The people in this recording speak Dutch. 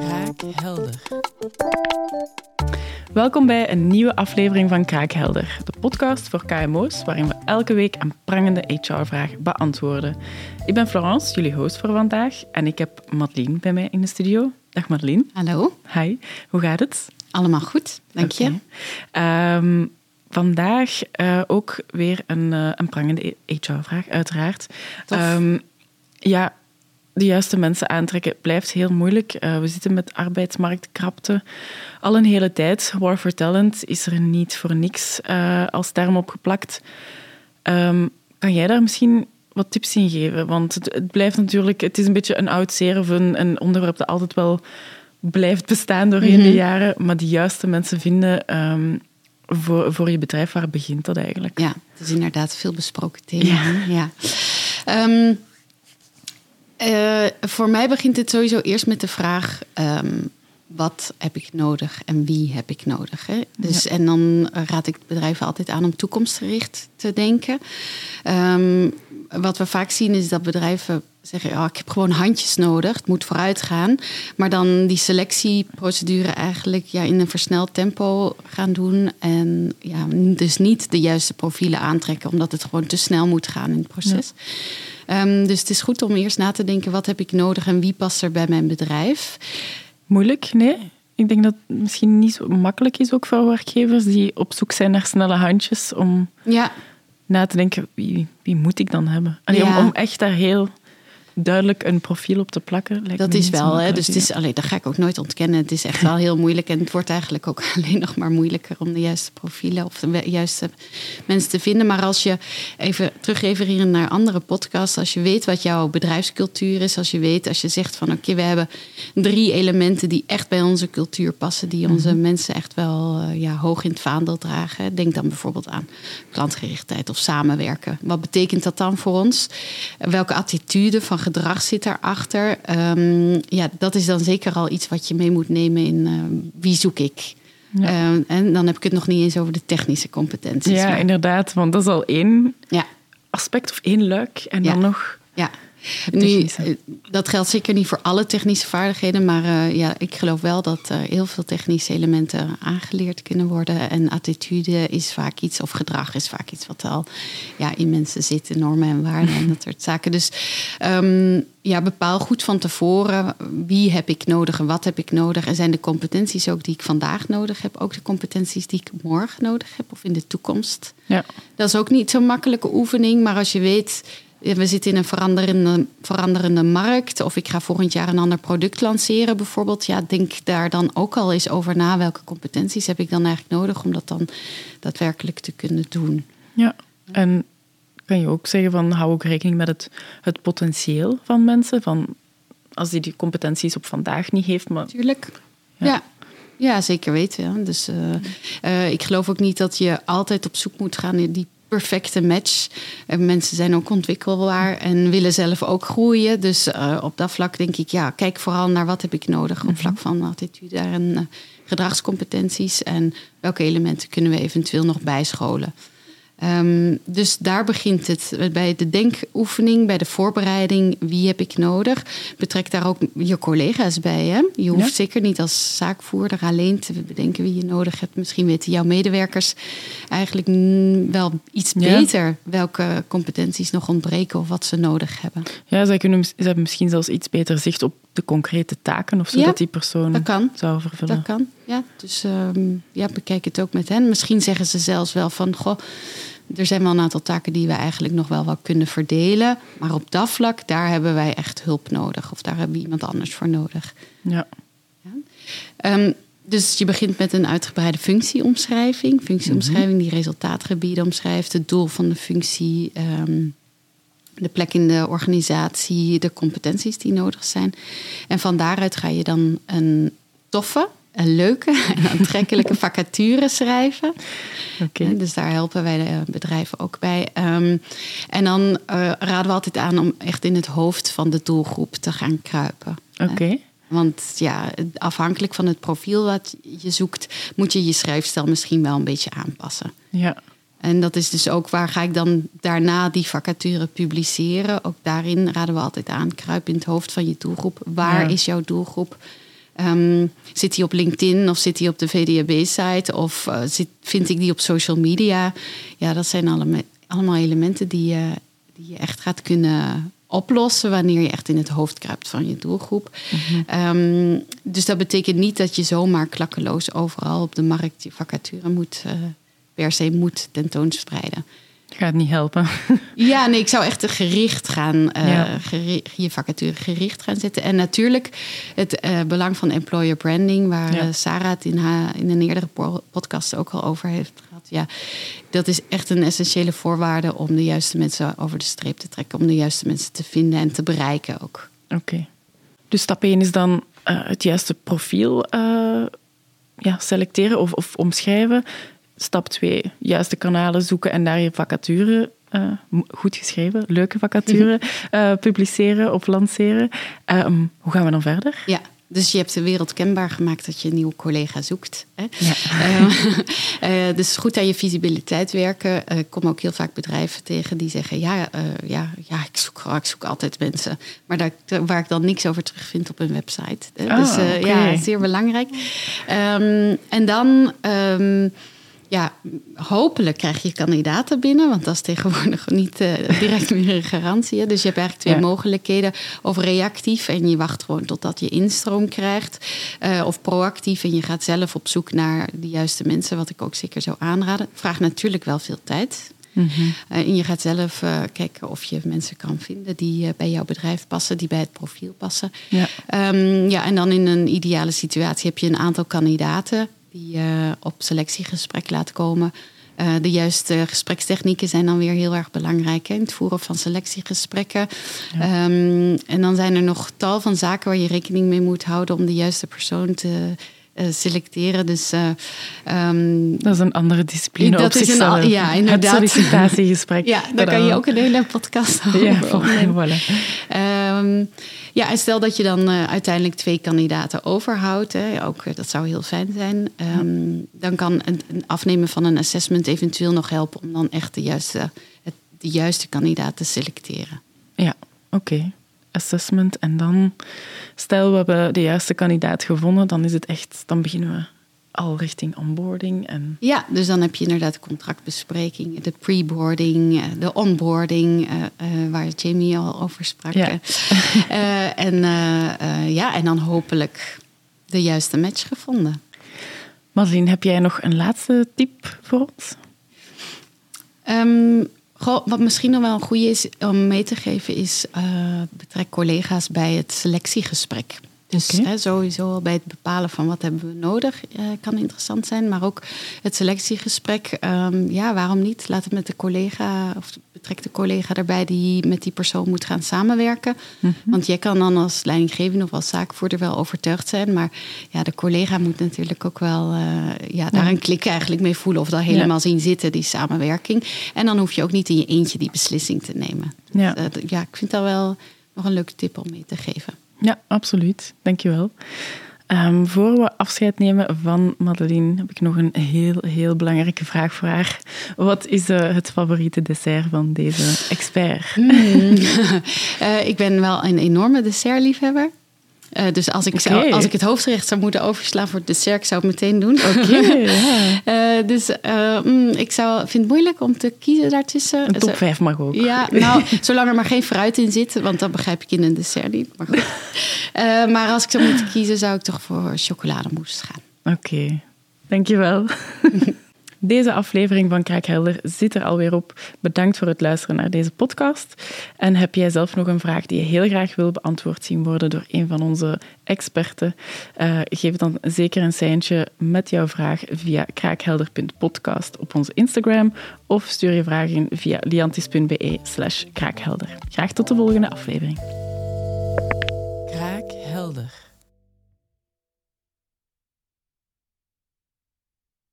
Kraakhelder. Welkom bij een nieuwe aflevering van Kraakhelder, de podcast voor KMO's waarin we elke week een prangende HR-vraag beantwoorden. Ik ben Florence, jullie host voor vandaag, en ik heb Madeline bij mij in de studio. Dag Madeline. Hallo. Hi, hoe gaat het? Allemaal goed, dank je. Ehm, vandaag uh, ook weer een, uh, een prangende HR-vraag, uiteraard. Um, ja, de juiste mensen aantrekken blijft heel moeilijk. Uh, we zitten met arbeidsmarktkrapte al een hele tijd. War for Talent is er niet voor niks uh, als term opgeplakt. Um, kan jij daar misschien wat tips in geven? Want het, het, blijft natuurlijk, het is een beetje een oud zeer of een, een onderwerp dat altijd wel blijft bestaan doorheen mm -hmm. de jaren. Maar de juiste mensen vinden um, voor, voor je bedrijf, waar begint dat eigenlijk? Ja, het is inderdaad veel besproken thema. Ja. ja. Um, uh, voor mij begint het sowieso eerst met de vraag: um, wat heb ik nodig en wie heb ik nodig? Hè? Dus, ja. En dan raad ik bedrijven altijd aan om toekomstgericht te denken. Um, wat we vaak zien is dat bedrijven zeggen: oh, ik heb gewoon handjes nodig, het moet vooruit gaan. Maar dan die selectieprocedure eigenlijk ja, in een versneld tempo gaan doen. En ja, dus niet de juiste profielen aantrekken, omdat het gewoon te snel moet gaan in het proces. Ja. Um, dus het is goed om eerst na te denken: wat heb ik nodig en wie past er bij mijn bedrijf? Moeilijk, nee. Ik denk dat het misschien niet zo makkelijk is ook voor werkgevers die op zoek zijn naar snelle handjes om ja. Na te denken: wie, wie moet ik dan hebben? Allee, ja. om, om echt daar heel duidelijk een profiel op te plakken. Lijkt dat is wel, hè? dus het is, allee, dat ga ik ook nooit ontkennen. Het is echt wel heel moeilijk en het wordt eigenlijk ook alleen nog maar moeilijker om de juiste profielen of de juiste mensen te vinden. Maar als je even terugrefereren naar andere podcasts, als je weet wat jouw bedrijfscultuur is, als je weet, als je zegt van oké, okay, we hebben drie elementen die echt bij onze cultuur passen, die onze mm-hmm. mensen echt wel uh, ja, hoog in het vaandel dragen. Denk dan bijvoorbeeld aan klantgerichtheid of samenwerken. Wat betekent dat dan voor ons? Welke attitude van gedrag zit daarachter. Um, ja, dat is dan zeker al iets wat je mee moet nemen in uh, wie zoek ik. Ja. Uh, en dan heb ik het nog niet eens over de technische competenties. Ja, maar... inderdaad, want dat is al één ja. aspect of één luik. En ja. dan nog. Ja. Nu, dat geldt zeker niet voor alle technische vaardigheden, maar uh, ja, ik geloof wel dat uh, heel veel technische elementen aangeleerd kunnen worden. En attitude is vaak iets, of gedrag is vaak iets wat al ja, in mensen zit, normen en waarden en dat soort zaken. Dus um, ja, bepaal goed van tevoren wie heb ik nodig en wat heb ik nodig. En zijn de competenties ook die ik vandaag nodig heb, ook de competenties die ik morgen nodig heb of in de toekomst. Ja. Dat is ook niet zo'n makkelijke oefening, maar als je weet we zitten in een veranderende, veranderende markt. Of ik ga volgend jaar een ander product lanceren bijvoorbeeld. Ja, denk daar dan ook al eens over na. Welke competenties heb ik dan eigenlijk nodig om dat dan daadwerkelijk te kunnen doen? Ja, en kan je ook zeggen van hou ook rekening met het, het potentieel van mensen. Van als die die competenties op vandaag niet heeft. Maar... Tuurlijk, ja. ja. Ja, zeker weten. Ja. Dus uh, uh, ik geloof ook niet dat je altijd op zoek moet gaan in die perfecte match. En mensen zijn ook ontwikkelbaar en willen zelf ook groeien. Dus uh, op dat vlak denk ik, ja, kijk vooral naar wat heb ik nodig op vlak van attitude en uh, gedragscompetenties. En welke elementen kunnen we eventueel nog bijscholen. Um, dus daar begint het. Bij de denkoefening, bij de voorbereiding, wie heb ik nodig? Betrek daar ook je collega's bij. Hè? Je hoeft ja. zeker niet als zaakvoerder alleen te bedenken wie je nodig hebt. Misschien weten jouw medewerkers eigenlijk wel iets ja. beter welke competenties nog ontbreken of wat ze nodig hebben. Ja, zij, kunnen, ze hebben misschien zelfs iets beter zicht op de concrete taken of zo ja, dat die persoon dat kan. zou vervullen. Dat kan, ja. Dus um, ja, bekijk het ook met hen. Misschien zeggen ze zelfs wel van, goh, er zijn wel een aantal taken die we eigenlijk nog wel wat kunnen verdelen. Maar op dat vlak, daar hebben wij echt hulp nodig. Of daar hebben we iemand anders voor nodig. Ja. ja. Um, dus je begint met een uitgebreide functieomschrijving. Functieomschrijving die resultaatgebieden omschrijft. Het doel van de functie. Um, de plek in de organisatie, de competenties die nodig zijn. En van daaruit ga je dan een toffe, een leuke en aantrekkelijke vacature schrijven. Okay. Dus daar helpen wij de bedrijven ook bij. Um, en dan uh, raden we altijd aan om echt in het hoofd van de doelgroep te gaan kruipen. Oké. Okay. Want ja, afhankelijk van het profiel wat je zoekt, moet je je schrijfstijl misschien wel een beetje aanpassen. Ja. En dat is dus ook waar ga ik dan daarna die vacature publiceren. Ook daarin raden we altijd aan, kruip in het hoofd van je doelgroep. Waar ja. is jouw doelgroep? Ehm, zit die op LinkedIn of zit die op de VDAB-site of uh, zit, vind ik die op social media? Ja, dat zijn allemaal, allemaal elementen die, uh, die je echt gaat kunnen oplossen wanneer je echt in het hoofd kruipt van je doelgroep. Mhm. um, dus dat betekent niet dat je zomaar klakkeloos overal op de markt je vacature moet, uh, per se moet tentoonspreiden. Gaat niet helpen. Ja, nee, ik zou echt gericht gaan, uh, gericht, je vacature gericht gaan zetten. En natuurlijk het uh, belang van employer branding, waar ja. Sarah het in, haar, in een eerdere podcast ook al over heeft gehad. Ja, dat is echt een essentiële voorwaarde om de juiste mensen over de streep te trekken, om de juiste mensen te vinden en te bereiken ook. Oké. Okay. Dus stap 1 is dan uh, het juiste profiel ja, selecteren of, of omschrijven stap 2, juiste kanalen zoeken en daar je vacature, uh, goed geschreven, leuke vacature, uh, publiceren of lanceren. Um, hoe gaan we dan verder? Ja. Dus je hebt de wereld kenbaar gemaakt dat je een nieuwe collega zoekt. Hè? Ja. Uh, dus goed aan je visibiliteit werken. Ik kom ook heel vaak bedrijven tegen die zeggen: Ja, ja, ja ik, zoek, ik zoek altijd mensen. Maar daar, waar ik dan niks over terugvind op een website. Oh, dus okay. ja, zeer belangrijk. Um, en dan. Um, ja, hopelijk krijg je kandidaten binnen, want dat is tegenwoordig niet uh, direct meer een garantie. Dus je hebt eigenlijk twee ja. mogelijkheden. Of reactief en je wacht gewoon totdat je instroom krijgt. Uh, of proactief en je gaat zelf op zoek naar de juiste mensen, wat ik ook zeker zou aanraden. Vraagt natuurlijk wel veel tijd. Mm -hmm. uh, en je gaat zelf kijken of je mensen kan vinden die bij jouw bedrijf passen, die bij het profiel passen. Ja. Um, ja, en dan in een ideale situatie heb je een aantal kandidaten die uh, op selectiegesprek laat komen. Uh, de juiste gesprekstechnieken zijn dan weer heel erg belangrijk hè, in het voeren van selectiegesprekken. Ja. Um, en dan zijn er nog tal van zaken waar je rekening mee moet houden om de juiste persoon te selecteren. Dus, um, dat is een andere discipline dat op is zichzelf. Een, ja, inderdaad. Het sollicitatiegesprek. ja, daar kan je ook een hele podcast over ja, voilà. um, ja, en stel dat je dan uh, uiteindelijk twee kandidaten overhoudt, hè, ook dat zou heel fijn zijn, um, dan kan een, een, afnemen van een assessment eventueel nog helpen om dan echt de juiste, het, de juiste kandidaat te selecteren. Ja, oké. Okay. Assessment en dan, stel we hebben de juiste kandidaat gevonden, dan is het echt, dan beginnen we al richting onboarding. En... Ja, dus dan heb je inderdaad de contractbespreking, de preboarding, eh, de onboarding, uh, uh, waar Jamie al over sprak. Ja. uh, en, ja, en dan hopelijk de juiste match gevonden. Marlene, heb jij nog een laatste tip voor ons? Um, wat misschien nog wel een goede is om mee te geven, is betrek collega's bij het selectiegesprek. Dus okay. hè, sowieso al bij het bepalen van wat hebben we nodig uh, kan interessant zijn. Maar ook het selectiegesprek. Um, ja, waarom niet? Laat het met de collega of betrek de collega erbij die met die persoon moet gaan samenwerken. Mm -hmm. Want jij kan dan als leidinggevende of als zaakvoerder wel overtuigd zijn. Maar ja, de collega moet natuurlijk ook wel uh, ja, daar een klik eigenlijk mee voelen. Of dat helemaal ja. zien zitten, die samenwerking. En dan hoef je ook niet in je eentje die beslissing te nemen. Ja, dus, uh, ja ik vind dat wel nog een leuke tip om mee te geven. Ja, absoluut. Dankjewel. Um, voor we afscheid nemen van Madeleine, heb ik nog een heel, heel belangrijke vraag voor haar. Wat is uh, het favoriete dessert van deze expert? Mm. uh, ik ben wel een enorme dessertliefhebber. Uh, dus als ik, okay. zou, als ik het hoofdgerecht zou moeten overslaan voor het dessert, zou ik het meteen doen. Okay, uh, dus uh, mm, ik zou, vind het moeilijk om te kiezen daartussen. Een top 5 mag ook. Ja, nou, zolang er maar geen fruit in zit, want dat begrijp ik in een dessert niet. Maar, goed. maar als ik zou moeten kiezen, zou ik toch voor chocolademousse gaan. Oké, okay. dankjewel. Deze aflevering van Kraakhelder zit er alweer op. Bedankt voor het luisteren naar deze podcast. En heb jij zelf nog een vraag die je heel graag wil beantwoord zien worden door een van onze experten? Uh, geef dan zeker een seintje met jouw vraag via kraakhelder.podcast op onze Instagram of stuur je vraag in via liantis.be kraakhelder. Graag tot de volgende aflevering. Kraakhelder.